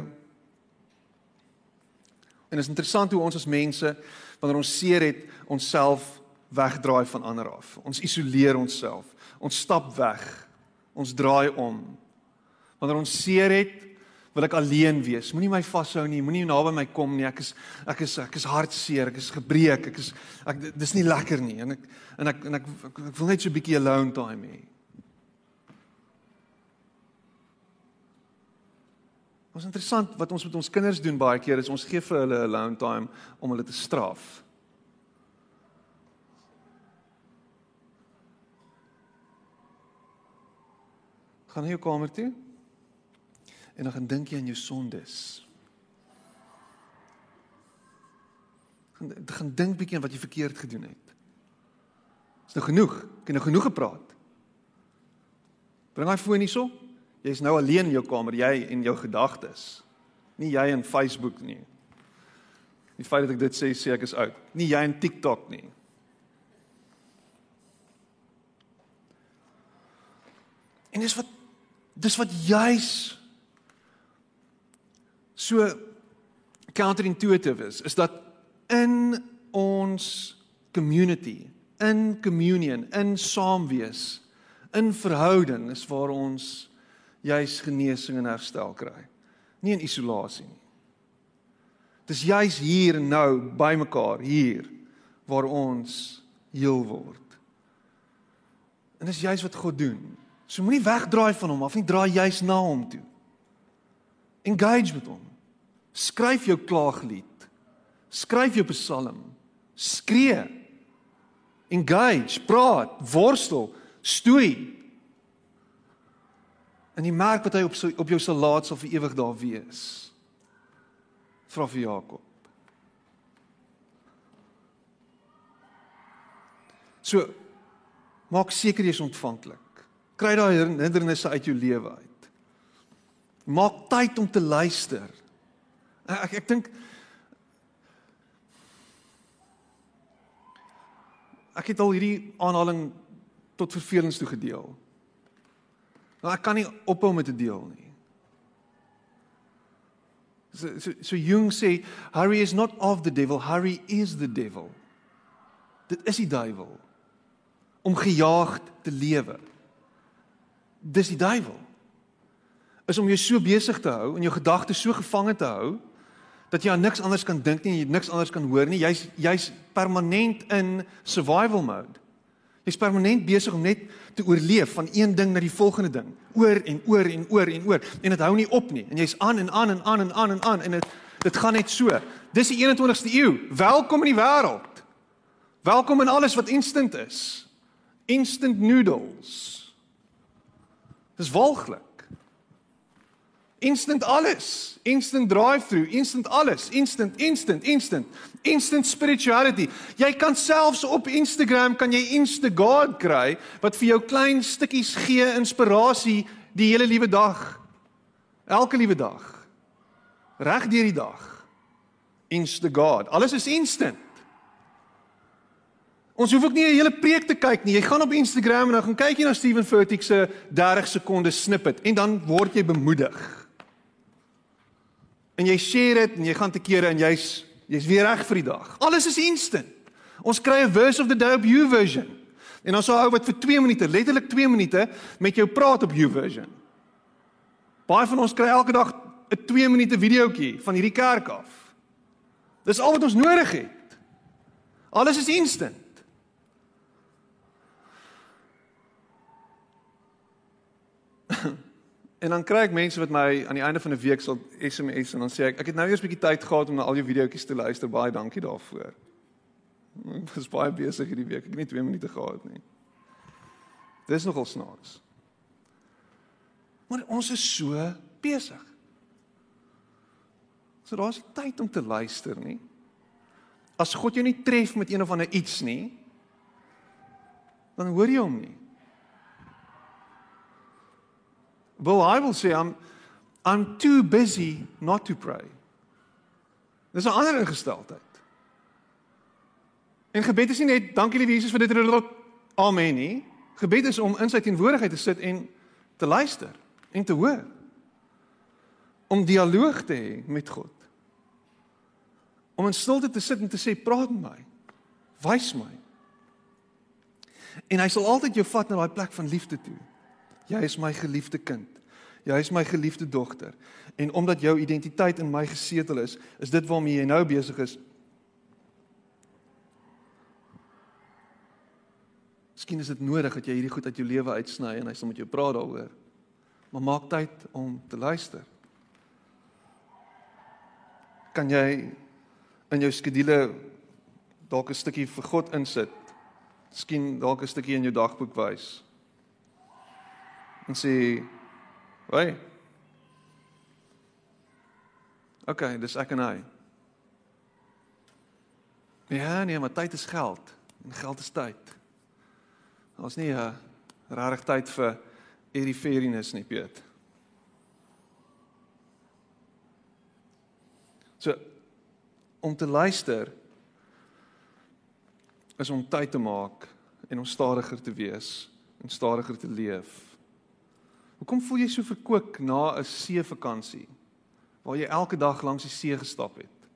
En is interessant hoe ons as mense wanneer ons seer het, onsself wegdraai van ander af. Ons isoleer onsself. Ons stap weg. Ons draai om. Wanneer ons seer het, wil ek alleen wees. Moenie my vashou nie. Moenie naby my kom nie. Ek is ek is ek is hartseer. Ek is gebreek. Ek is ek dis nie lekker nie. En ek en ek en ek, ek, ek wil net so 'n bietjie alone time hê. Ons interessant wat ons met ons kinders doen baie keer is ons gee vir hulle alone time om hulle te straf. Gaan jy jou kamer toe? En dan gaan dink jy aan jou sondes. Gaan gaan dink bietjie aan wat jy verkeerd gedoen het. Is nou genoeg. Ek het nou genoeg gepraat. Bring hy foon hierso. Jy's nou alleen in jou kamer, jy en jou gedagtes. Nie jy in Facebook nie. Die feit dat ek dit sê sê ek is oud. Nie jy in TikTok nie. En dis wat dis wat juis so counterintuitive is, is dat in ons community, in communion, in saamwees, in verhouding is waar ons juis genesing en herstel kry. Nie in isolasie nie. Dis juis hier en nou by mekaar hier waar ons heel word. En dis juis wat God doen. So moenie wegdraai van hom af nie, draai juis na hom toe. Engage met hom. Skryf jou klaaglied. Skryf jou psalm. Skree. Engage, praat, worstel, stoei, En jy merk dat hy op sy, op jou sal laat sal vir ewig daar wees. Vra vir Jakob. So maak seker jy is ontvanklik. Kry daai hindernisse uit jou lewe uit. Maak tyd om te luister. Ek ek, ek dink ek het al hierdie aanhaling tot vervelings toe gedeel. Maar ek kan nie ophou met te deel nie. So so, so Jung sê Harry is not of the devil, Harry is the devil. Dit is die duiwel om gejaagd te lewe. Dis die duiwel. Is om jou so besig te hou en jou gedagtes so gevange te hou dat jy aan niks anders kan dink nie jy niks anders kan hoor nie. Jy's jy's permanent in survival mode. Jy's permanent besig om net te oorleef van een ding na die volgende ding, oor en oor en oor en oor en dit hou nie op nie. En jy's aan en aan en aan en aan en aan en dit dit gaan net so. Dis die 21ste eeu. Welkom in die wêreld. Welkom in alles wat instant is. Instant noodles. Dis walglik. Instant alles, instant drive-through, instant alles, instant instant instant instant spirituality. Jy kan selfs op Instagram kan jy Instagod kry wat vir jou klein stukkies gee inspirasie die hele liewe dag. Elke liewe dag. Reg deur die dag. Instagod. Alles is instant. Ons hoef ook nie 'n hele preek te kyk nie. Jy gaan op Instagram en dan gaan kyk jy na Steven Furtick se 30 sekondes snippet en dan word jy bemoedig en jy share dit en jy gaan te kere en jy's jy's weer reg vir die dag. Alles is instant. Ons kry 'n verse of the day op YouVersion. En dan sou ou wat vir 2 minute, letterlik 2 minute met jou praat op YouVersion. Baie van ons kry elke dag 'n 2 minute videoetjie van hierdie kerk af. Dis al wat ons nodig het. Alles is instant. En dan kry ek mense wat my aan die einde van 'n week sal SMS en dan sê ek ek het nou eers 'n bietjie tyd gehad om na al jou videoetjies te luister. Baie dankie daarvoor. Ek was baie besig hierdie week. Ek het nie 2 minute gehad nie. Dis nogal snaaks. Maar ons is so besig. So daar's tyd om te luister nie. As God jou nie tref met een of ander iets nie, dan hoor jy hom nie. Bill I will say I'm I'm too busy not to pray. Dis 'n ander ingesteldheid. En gebed is nie net dankie lieve Jesus vir dit en dit amen nie. Gebed is om in sy teenwoordigheid te sit en te luister en te hoor. Om dialoog te hê met God. Om in stilte te sit en te sê praat met my. Wys my. En hy sal altyd jou vat na daai plek van liefde toe. Jy is my geliefde kind. Jy is my geliefde dogter. En omdat jou identiteit in my gesetel is, is dit waarmee jy nou besig is. Miskien is dit nodig dat jy hierdie goed uit jou lewe uitsny en hy sal met jou praat daaroor. Maar maak tyd om te luister. Kan jy in jou skedule dalk 'n stukkie vir God insit? Miskien dalk 'n stukkie in jou dagboek wys. En sê, "Hoi, OK, dis ek en hy. Ja, nee, maar tyd is geld. En geld is tyd. Ons nie 'n regtig tyd vir eriferinus nie, Piet. So om te luister is om tyd te maak en om stadiger te wees en stadiger te leef. Hoekom voel jy so verkoop na 'n see vakansie? waar jy elke dag langs die see gestap het.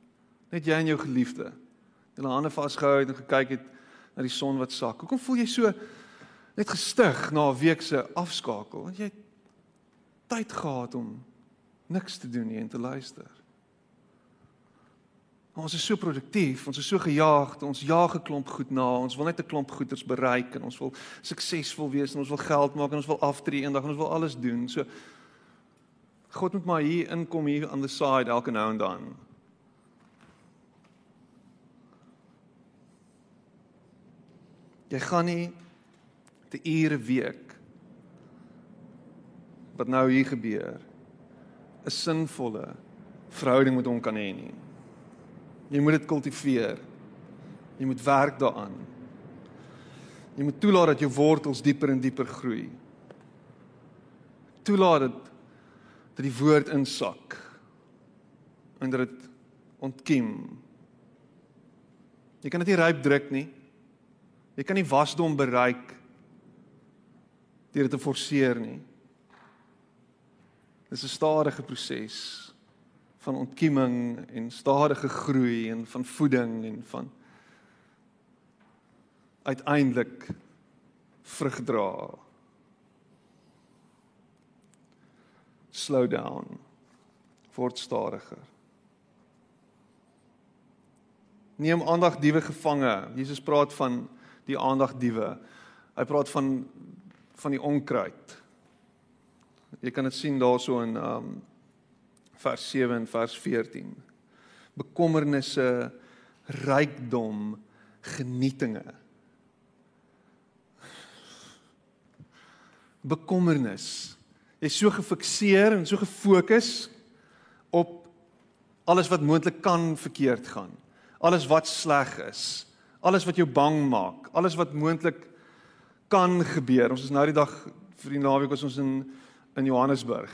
Net jy en jou geliefde. Julle hande vasgehou het en gekyk het na die son wat sak. Hoekom voel jy so net gestig na 'n week se afskakel? Want jy tyd gehad om niks te doen nie en te luister. Ons is so produktief, ons is so gejaagd, ons jaag 'n klomp goed na, ons wil net 'n klomp goeders bereik en ons wil suksesvol wees en ons wil geld maak en ons wil aftree eendag en ons wil alles doen. So God moet maar hier inkom hier aan the side elke nou en dan. Jy gaan nie te ure week wat nou hier gebeur 'n sinvolle verhouding met hom kan hê nie. Jy moet dit kultiveer. Jy moet werk daaraan. Jy moet toelaat dat jou wortels dieper en dieper groei. Toelaat dit dat die woord insak en dat dit ontkiem. Jy kan dit nie ryp druk nie. Jy kan nie wasdom bereik deur dit te forceer nie. Dis 'n stadige proses van ontkieming en stadige groei en van voeding en van uiteindelik vrug dra. slow down. Word stadiger. Neem aandagdiewe gevange. Jesus praat van die aandagdiewe hy praat van van die onkruid. Jy kan dit sien daarso in um vers 7 en vers 14 bekommernisse rykdom genietinge bekommernis Jy's so gefikseer en so gefokus op alles wat moontlik kan verkeerd gaan. Alles wat sleg is. Alles wat jou bang maak. Alles wat moontlik kan gebeur. Ons is nou die dag vir die naweek was ons in in Johannesburg.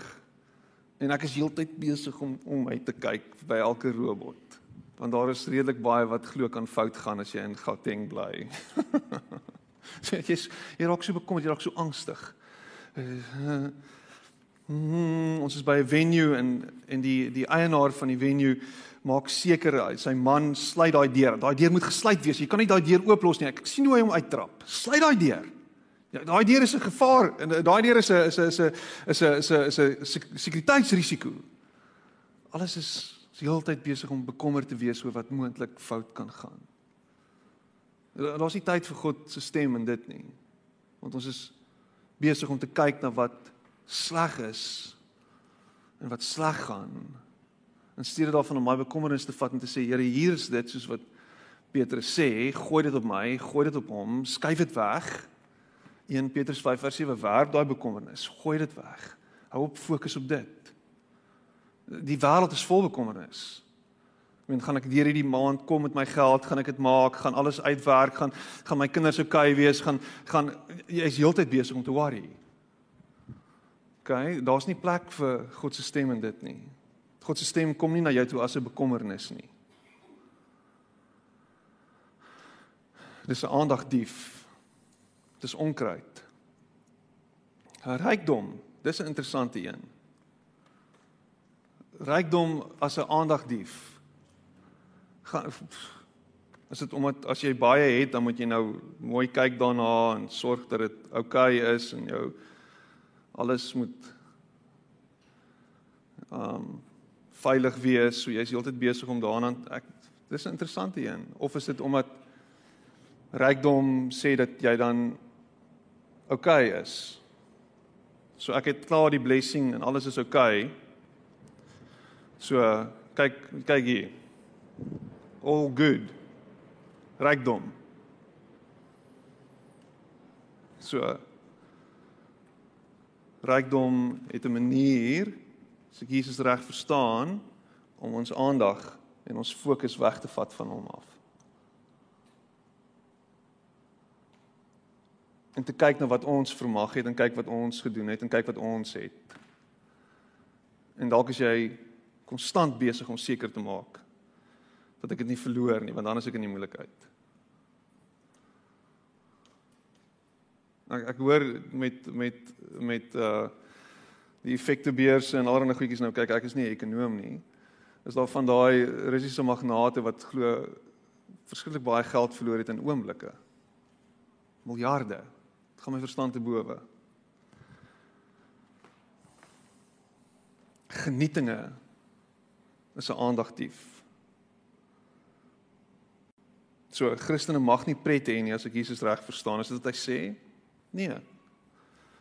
En ek is heeltyd besig om om uit te kyk by elke robot. Want daar is redelik baie wat glo kan fout gaan as jy in Gauteng bly. so jy's jy raak so bekommerd, jy raak so angstig. Hmm, ons is by 'n venue en en die die eienaar van die venue maak seker sy man sluit daai deur. Daai deur moet gesluit wees. Jy kan nie daai deur ooplos nie. Ek sien hoe hy hom uittrap. Sluit daai deur. Ja, daai deur is 'n gevaar en daai deur is 'n is 'n is 'n is 'n is 'n is 'n sekuriteitsrisiko. Alles is die hele tyd besig om bekommerd te wees oor wat moontlik fout kan gaan. Daar's nie tyd vir God se stem in dit nie. Want ons is besig om te kyk na wat sleg is en wat sleg gaan. In steede daarvan om my bekommernis te vat en te sê Here, hier is dit soos wat Petrus sê, gooi dit op my, gooi dit op hom, skuif dit weg. 1 Petrus 5 vers 7 werp daai bekommernis, gooi dit weg. Hou op fokus op dit. Die wêreld is vol bekommernis. Ek meen, gaan ek deur hierdie maand kom met my geld, gaan ek dit maak, gaan alles uitwerk, gaan gaan my kinders oukei wees, gaan gaan jy's heeltyd besig om te worry. OK, daar's nie plek vir God se stem in dit nie. God se stem kom nie na jou toe as 'n bekommernis nie. Dis 'n aandagdief. Dis onkruid. Rykdom, dis 'n interessante een. Rykdom as 'n aandagdief gaan is dit omdat as jy baie het, dan moet jy nou mooi kyk daarna en sorg dat dit oukei okay is en jou alles moet um, veilig wees. So jy's heeltyd besig om daaraan ek dis 'n interessante een. Of is dit omdat rykdom sê dat jy dan oukei okay is? So ek het klaar die blessing en alles is oukei. Okay. So kyk kyk hier. All good. Rykdom. So rykdom het 'n manier as ek Jesus reg verstaan om ons aandag en ons fokus weg te vat van hom af. En te kyk na wat ons vermag het en kyk wat ons gedoen het en kyk wat ons het. En dalk is jy konstant besig om seker te maak dat ek dit nie verloor nie, want dan is ek in die moeilikheid. Ek ek hoor met met met uh die effekte beurse en allerlei goedjies nou kyk, ek is nie 'n ekonom nie. Is daar van daai Russiese magnate wat glo verskriklik baie geld verloor het in oomblikke. Miljarde. Gaan my verstand te bowe. Genietinge is 'n aandagtief. So Christene mag nie pret hê nie as ek Jesus reg verstaan. Is dit wat hy sê? Nee.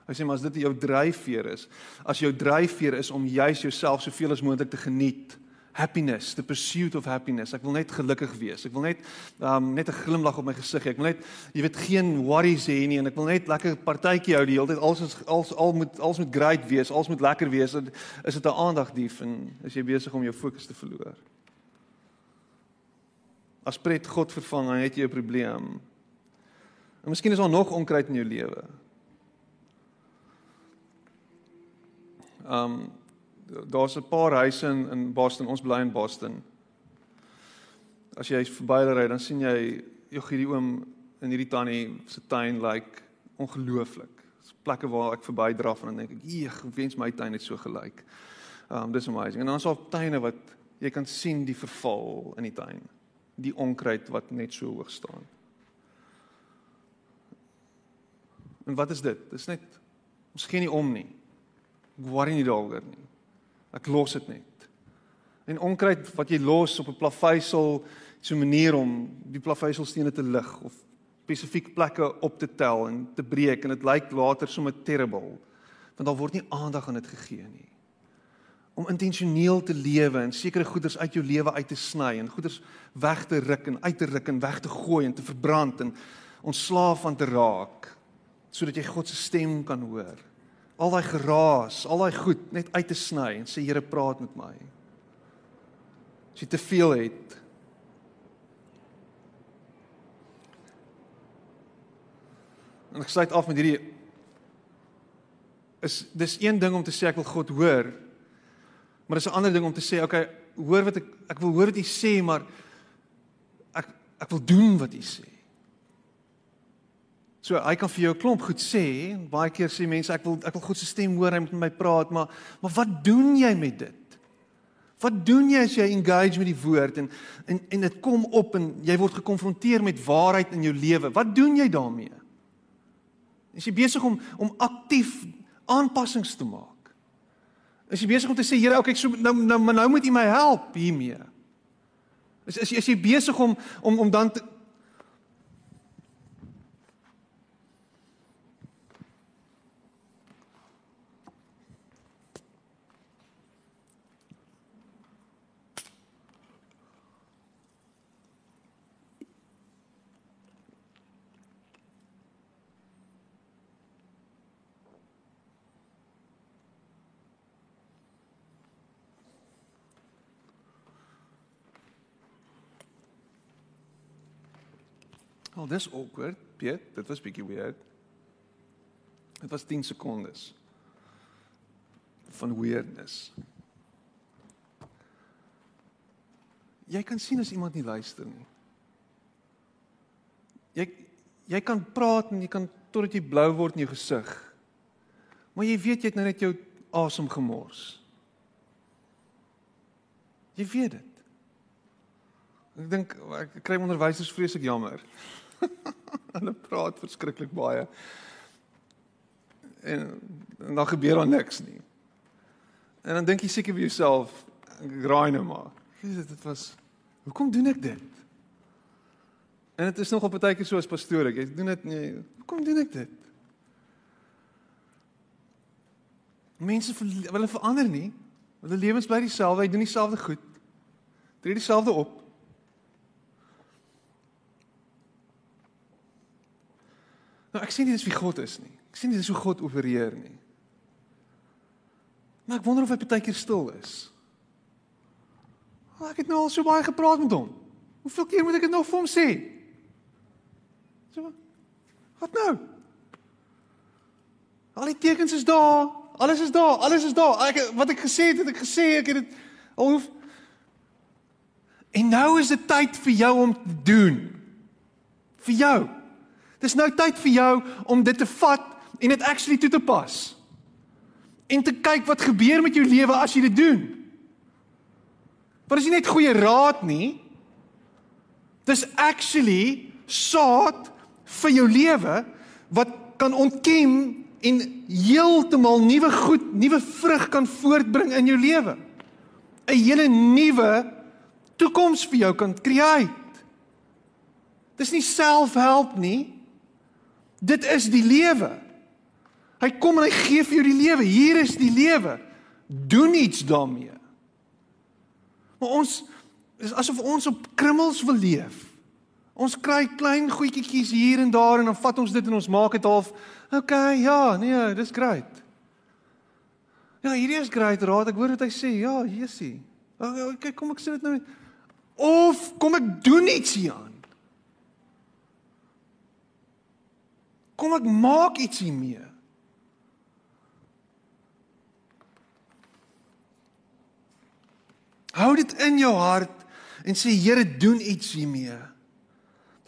Hy sê maar as dit jou dryfveer is, as jou dryfveer is om juis jouself soveel as moontlik te geniet, happiness, the pursuit of happiness. Ek wil net gelukkig wees. Ek wil net um net 'n glimlag op my gesig hê. Ek wil net jy weet geen worries hê nie en ek wil net lekker partytjie hou die hele tyd. Alles is als al moet alles moet great wees, alles moet lekker wees. Is dit 'n aandagdief en is jy besig om jou fokus te verloor? As pret God vervang, dan het jy 'n probleem. En miskien is daar nog onkruid in jou lewe. Um daar's 'n paar huise in in Boston, ons bly in Boston. As jy verby ry, dan sien jy jy hierdie oom in hierdie tannie se tuin lyk like, ongelooflik. Dis plekke waar ek verby draf en dan dink ek, "Eeg, wens my tuin het so gelyk." Um dis amazing. En dan is daar tuine wat jy kan sien die verval in die tuin. Die onkruid wat net so hoog staan. En wat is dit? Dis net ons gee nie om nie. Ek worry nie daaroor nie. Ek los dit net. En onkruid wat jy los op 'n plaveisel so 'n manier om die plaveisel te lig of spesifiek plekke op te tel en te breek en dit lyk later sommer terrible want daar word nie aandag aan dit gegee nie. Om intentioneel te lewe en sekere goeders uit jou lewe uit te sny en goeders weg te ruk en uit te ruk en weg te gooi en te verbrand en ontslaaf van te raak sodat jy God se stem kan hoor al daai geraas, al daai goed net uit te sny en sê Here praat met my. As jy te veel het. En ek sluit af met hierdie is dis een ding om te sê ek wil God hoor. Maar dis 'n ander ding om te sê, okay, hoor wat ek ek wil hoor wat jy sê, maar ek ek wil doen wat jy sê. So hy kan vir jou 'n klomp goed sê. Baie keer sê mense ek wil ek wil God se stem hoor, hy moet met my praat, maar maar wat doen jy met dit? Wat doen jy as jy engage met die woord en en en dit kom op en jy word gekonfronteer met waarheid in jou lewe? Wat doen jy daarmee? Is jy besig om om aktief aanpassings te maak? Is jy besig om te sê Here, okay, so nou nou nou moet U my help hiermee? Is is jy, jy besig om om om dan te, Wel, dis awkward, Piet. Dit was bietjie weird. Dit was 10 sekondes van weirdness. Jy kan sien as iemand nie luister nie. Jy jy kan praat en jy kan totdat jy blou word in jou gesig. Maar jy weet jy het nou net jou asem gemors. Jy weet dit. Ek dink ek kry onderwysers vreeslik jammer. Hulle praat verskriklik baie. En, en dan gebeur daar niks nie. En dan dink jy seker vir jouself, graai nou maar. Jesus, dit was Hoekom doen ek dit? En dit is nog op 'n tydjie so as pastoor, ek doen dit nie. Hoekom doen ek dit? Mense hulle verander nie. Hulle lewens bly dieselfde, hy doen dieselfde goed. Tree dieselfde op. Nou ek sien nie dis wie God is nie. Ek sien nie dis hoe God opereer nie. Maar ek wonder of hy baie keer stil is. Maar ek het nou al so baie gepraat met hom. Hoeveel keer moet ek dit nog vir hom sê? So Wat nou? Al die tekens is daar. Alles is daar. Alles is daar. Ek wat ek gesê het, het ek gesê, ek het dit al hoef En nou is dit tyd vir jou om te doen. Vir jou. Dis nou tyd vir jou om dit te vat en dit actually toe te pas. En te kyk wat gebeur met jou lewe as jy dit doen. Want dit is nie net goeie raad nie. Dis actually saad vir jou lewe wat kan ontkiem en heeltemal nuwe goed, nuwe vrug kan voortbring in jou lewe. 'n Hele nuwe toekoms vir jou kan create. Dis nie selfhelp nie. Dit is die lewe. Hy kom en hy gee vir jou die lewe. Hier is die lewe. Doen iets daarmee. Maar ons is asof ons op krummels wil leef. Ons kry klein goedjies hier en daar en dan vat ons dit en ons maak dit half okay, ja, nee, dis great. Ja, hierdie is great, raad ek hoor wat hy sê. Ja, Jesusie. Okay, kom ek sê dit nou. Of kom ek doen iets hieraan? Kom ek maak iets hiermee? Hou dit in jou hart en sê Here, doen iets hiermee.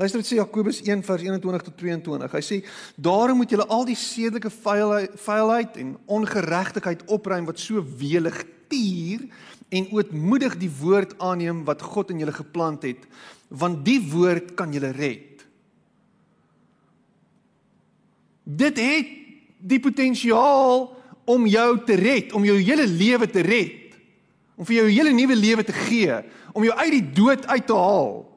Luister wat sê Jakobus 1 vers 21 tot 22. Hy sê: "Daarom moet julle al die sedelike vuilheid en ongeregtigheid opruim wat so welig tier en ootmoedig die woord aanneem wat God in julle geplant het, want die woord kan julle red." Dit het die potensiaal om jou te red, om jou hele lewe te red om vir jou 'n hele nuwe lewe te gee, om jou uit die dood uit te haal.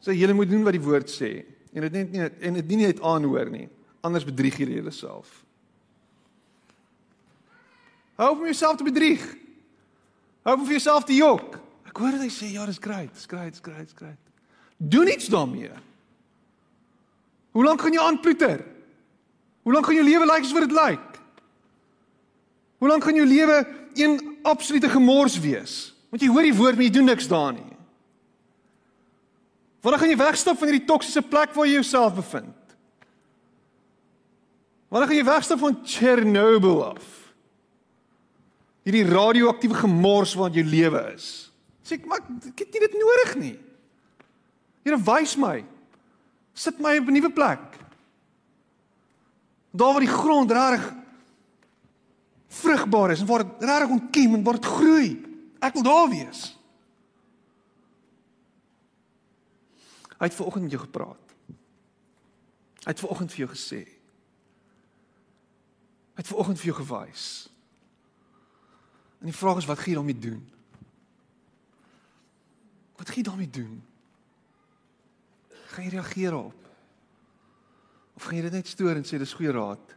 So jy moet doen wat die woord sê en dit net nie en dit nie net aanhoor nie, anders bedrieg jy jouself. Hou op om jouself te bedrieg. Hou op om vir jouself te jok. Ek hoor hy sê ja, dis great, dis great, dis great, dis great. Doen iets daarmee. Hoe lank gaan jy aanploeter? Hoe lank gaan jou lewe lyk like, soos wat dit lyk? Hoe lank gaan jou lewe een absolute gemors wees? Want jy hoor die woord, maar jy doen niks daarin nie. Wanneer gaan jy wegstap van hierdie toksiese plek waar jy jouself bevind? Wanneer gaan jy wegstap van Chernobyl af? Hierdie radioaktiewe gemors wat jou lewe is. Sê ek maar ek het nie dit nodig nie. Here wys my. Sit my op 'n nuwe plek. Daar waar die grond reg vrugbaar is en waar dit regtig ontkiem en waar dit groei. Ek wil daar wees. Hy het vanoggend met jou gepraat. Hy het vanoggend vir jou gesê. Hy het vanoggend vir jou gewys. En die vraag is wat gaan jy daarmee doen? Wat gaan jy daarmee doen? Gaan jy reageer op? Of gaan jy dit net stoor en sê dis goeie raad?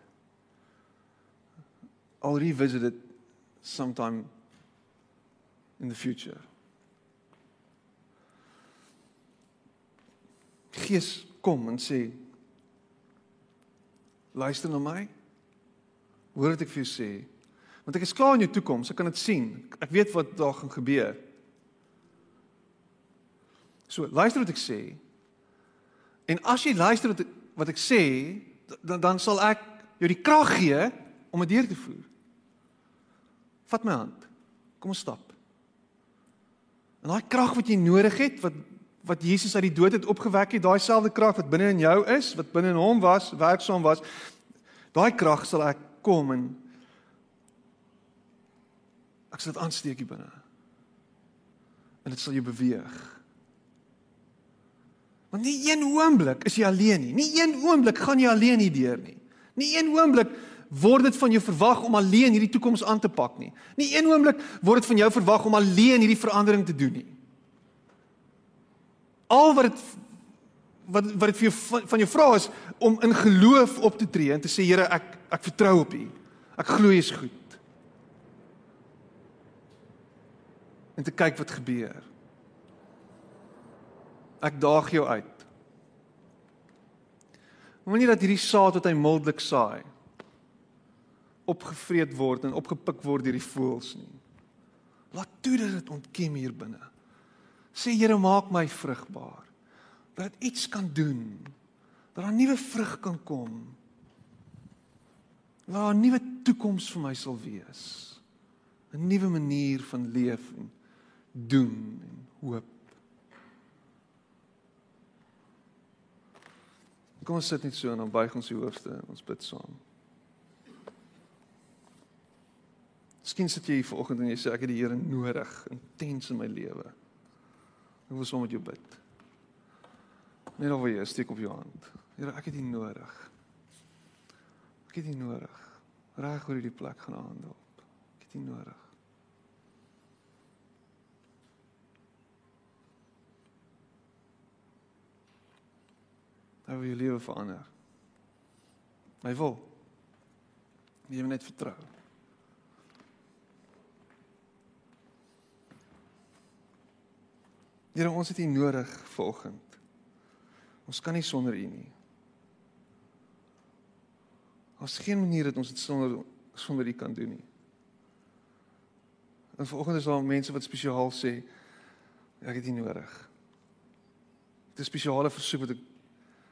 I'll revisit it sometime in the future. Gees kom en sê luister na my. Hoor wat ek vir jou sê. Want ek is klaar in jou toekoms, ek kan dit sien. Ek weet wat daar gaan gebeur. So, luister wat ek sê. En as jy luister wat wat ek sê, dan dan sal ek jou die krag gee om dit deur te voer. Vat my hand. Kom ons stap. En daai krag wat jy nodig het wat wat Jesus uit die dood het opgewek het, daai selfde krag wat binne in jou is, wat binne in hom was, werksaam was, daai krag sal ek kom en ek sal dit aansteek hier binne. En dit sal jou beweeg. Want nie een oomblik is jy alleen nie. Nie een oomblik gaan jy alleen hierdeur nie. Nie een oomblik word dit van jou verwag om alleen hierdie toekoms aan te pak nie. Nie een oomblik word dit van jou verwag om alleen hierdie verandering te doen nie. Al wat dit wat wat dit vir jou van jou vra is om in geloof op te tree en te sê Here ek ek vertrou op U. Ek glo U is goed. En te kyk wat gebeur. Ek daag jou uit. Moenie dat hierdie saad wat hy mildelik saai opgevreet word en opgepik word deur die voëls nie. Laat toe dat dit ontkiem hier binne. Sê Here, maak my vrugbaar. Dat iets kan doen. Dat 'n nuwe vrug kan kom. Dat 'n nuwe toekoms vir my sal wees. 'n Nuwe manier van leef en doen en hoop. Kom ons sit net so en dan buig ons die hoofde en ons bid saam. Miskien sit jy hier vanoggend en jy sê ek het die Here nodig intens in my lewe. Ek wil sommer met jou bid. Net of jy steek op jou hand. Here, ek het U nodig. Ek het U nodig. Reg oor hierdie plek gaan handel. Ek het U nodig. Hy wil jou lewe verander. Hy wil. Jy moet net vertrou. Here, ons het U nodig vanoggend. Ons kan nie sonder U nie. Ons geen manier dat ons dit sonder sonder U kan doen nie. En vanoggend is daar mense wat spesiaal sê ek het U nodig. Dit is spesiale versoek wat ek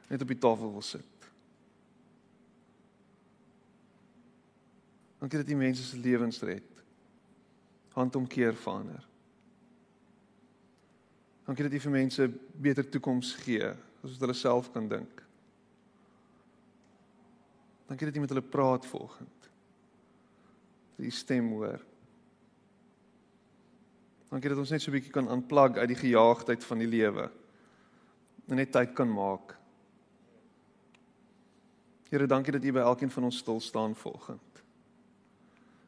net op die tafel wil sit. Dankie dat U mense se lewens red. Handomkeer verander. Dankie dat U vir mense beter toekoms gee, as wat hulle self kan dink. Dankie dat U met hulle praat vanoggend. Dat U stem hoor. Dankie dat ons net so 'n bietjie kan unplug uit die gejaagdheid van die lewe. Net tyd kan maak. Here, dankie dat U by elkeen van ons stil staan vanoggend.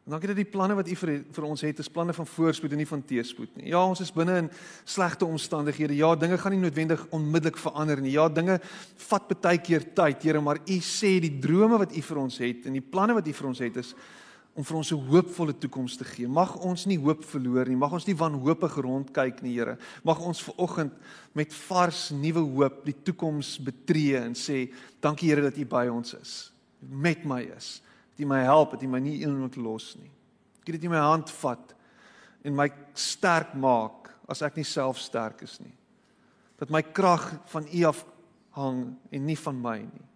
En dankie dat die planne wat U vir vir ons het, is planne van voorspoed en nie van teëspoed nie. Ja, ons is binne in slegte omstandighede. Ja, dinge gaan nie noodwendig onmiddellik verander nie. Ja, dinge vat baie keer tyd, Here, maar U sê die drome wat U vir ons het en die planne wat U vir ons het is om vir ons 'n hoopvolle toekoms te gee. Mag ons nie hoop verloor nie. Mag ons nie wanhoopig rondkyk nie, Here. Mag ons ver oggend met vars nuwe hoop die toekoms betree en sê, dankie Here dat U by ons is. Met my is dat U my help, dat U my nie eendag los nie. Ek het dit in my hand vat en my sterk maak as ek nie self sterk is nie. Dat my krag van U af hang en nie van my nie.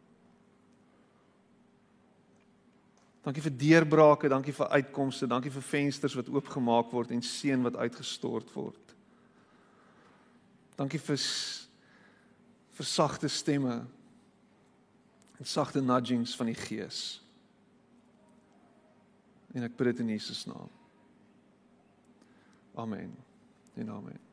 Dankie vir deurbrake, dankie vir uitkomste, dankie vir vensters wat oopgemaak word en seën wat uitgestort word. Dankie vir vir sagte stemme en sagte nudgings van die Gees. En ek bid dit in Jesus naam. Amen. En amen.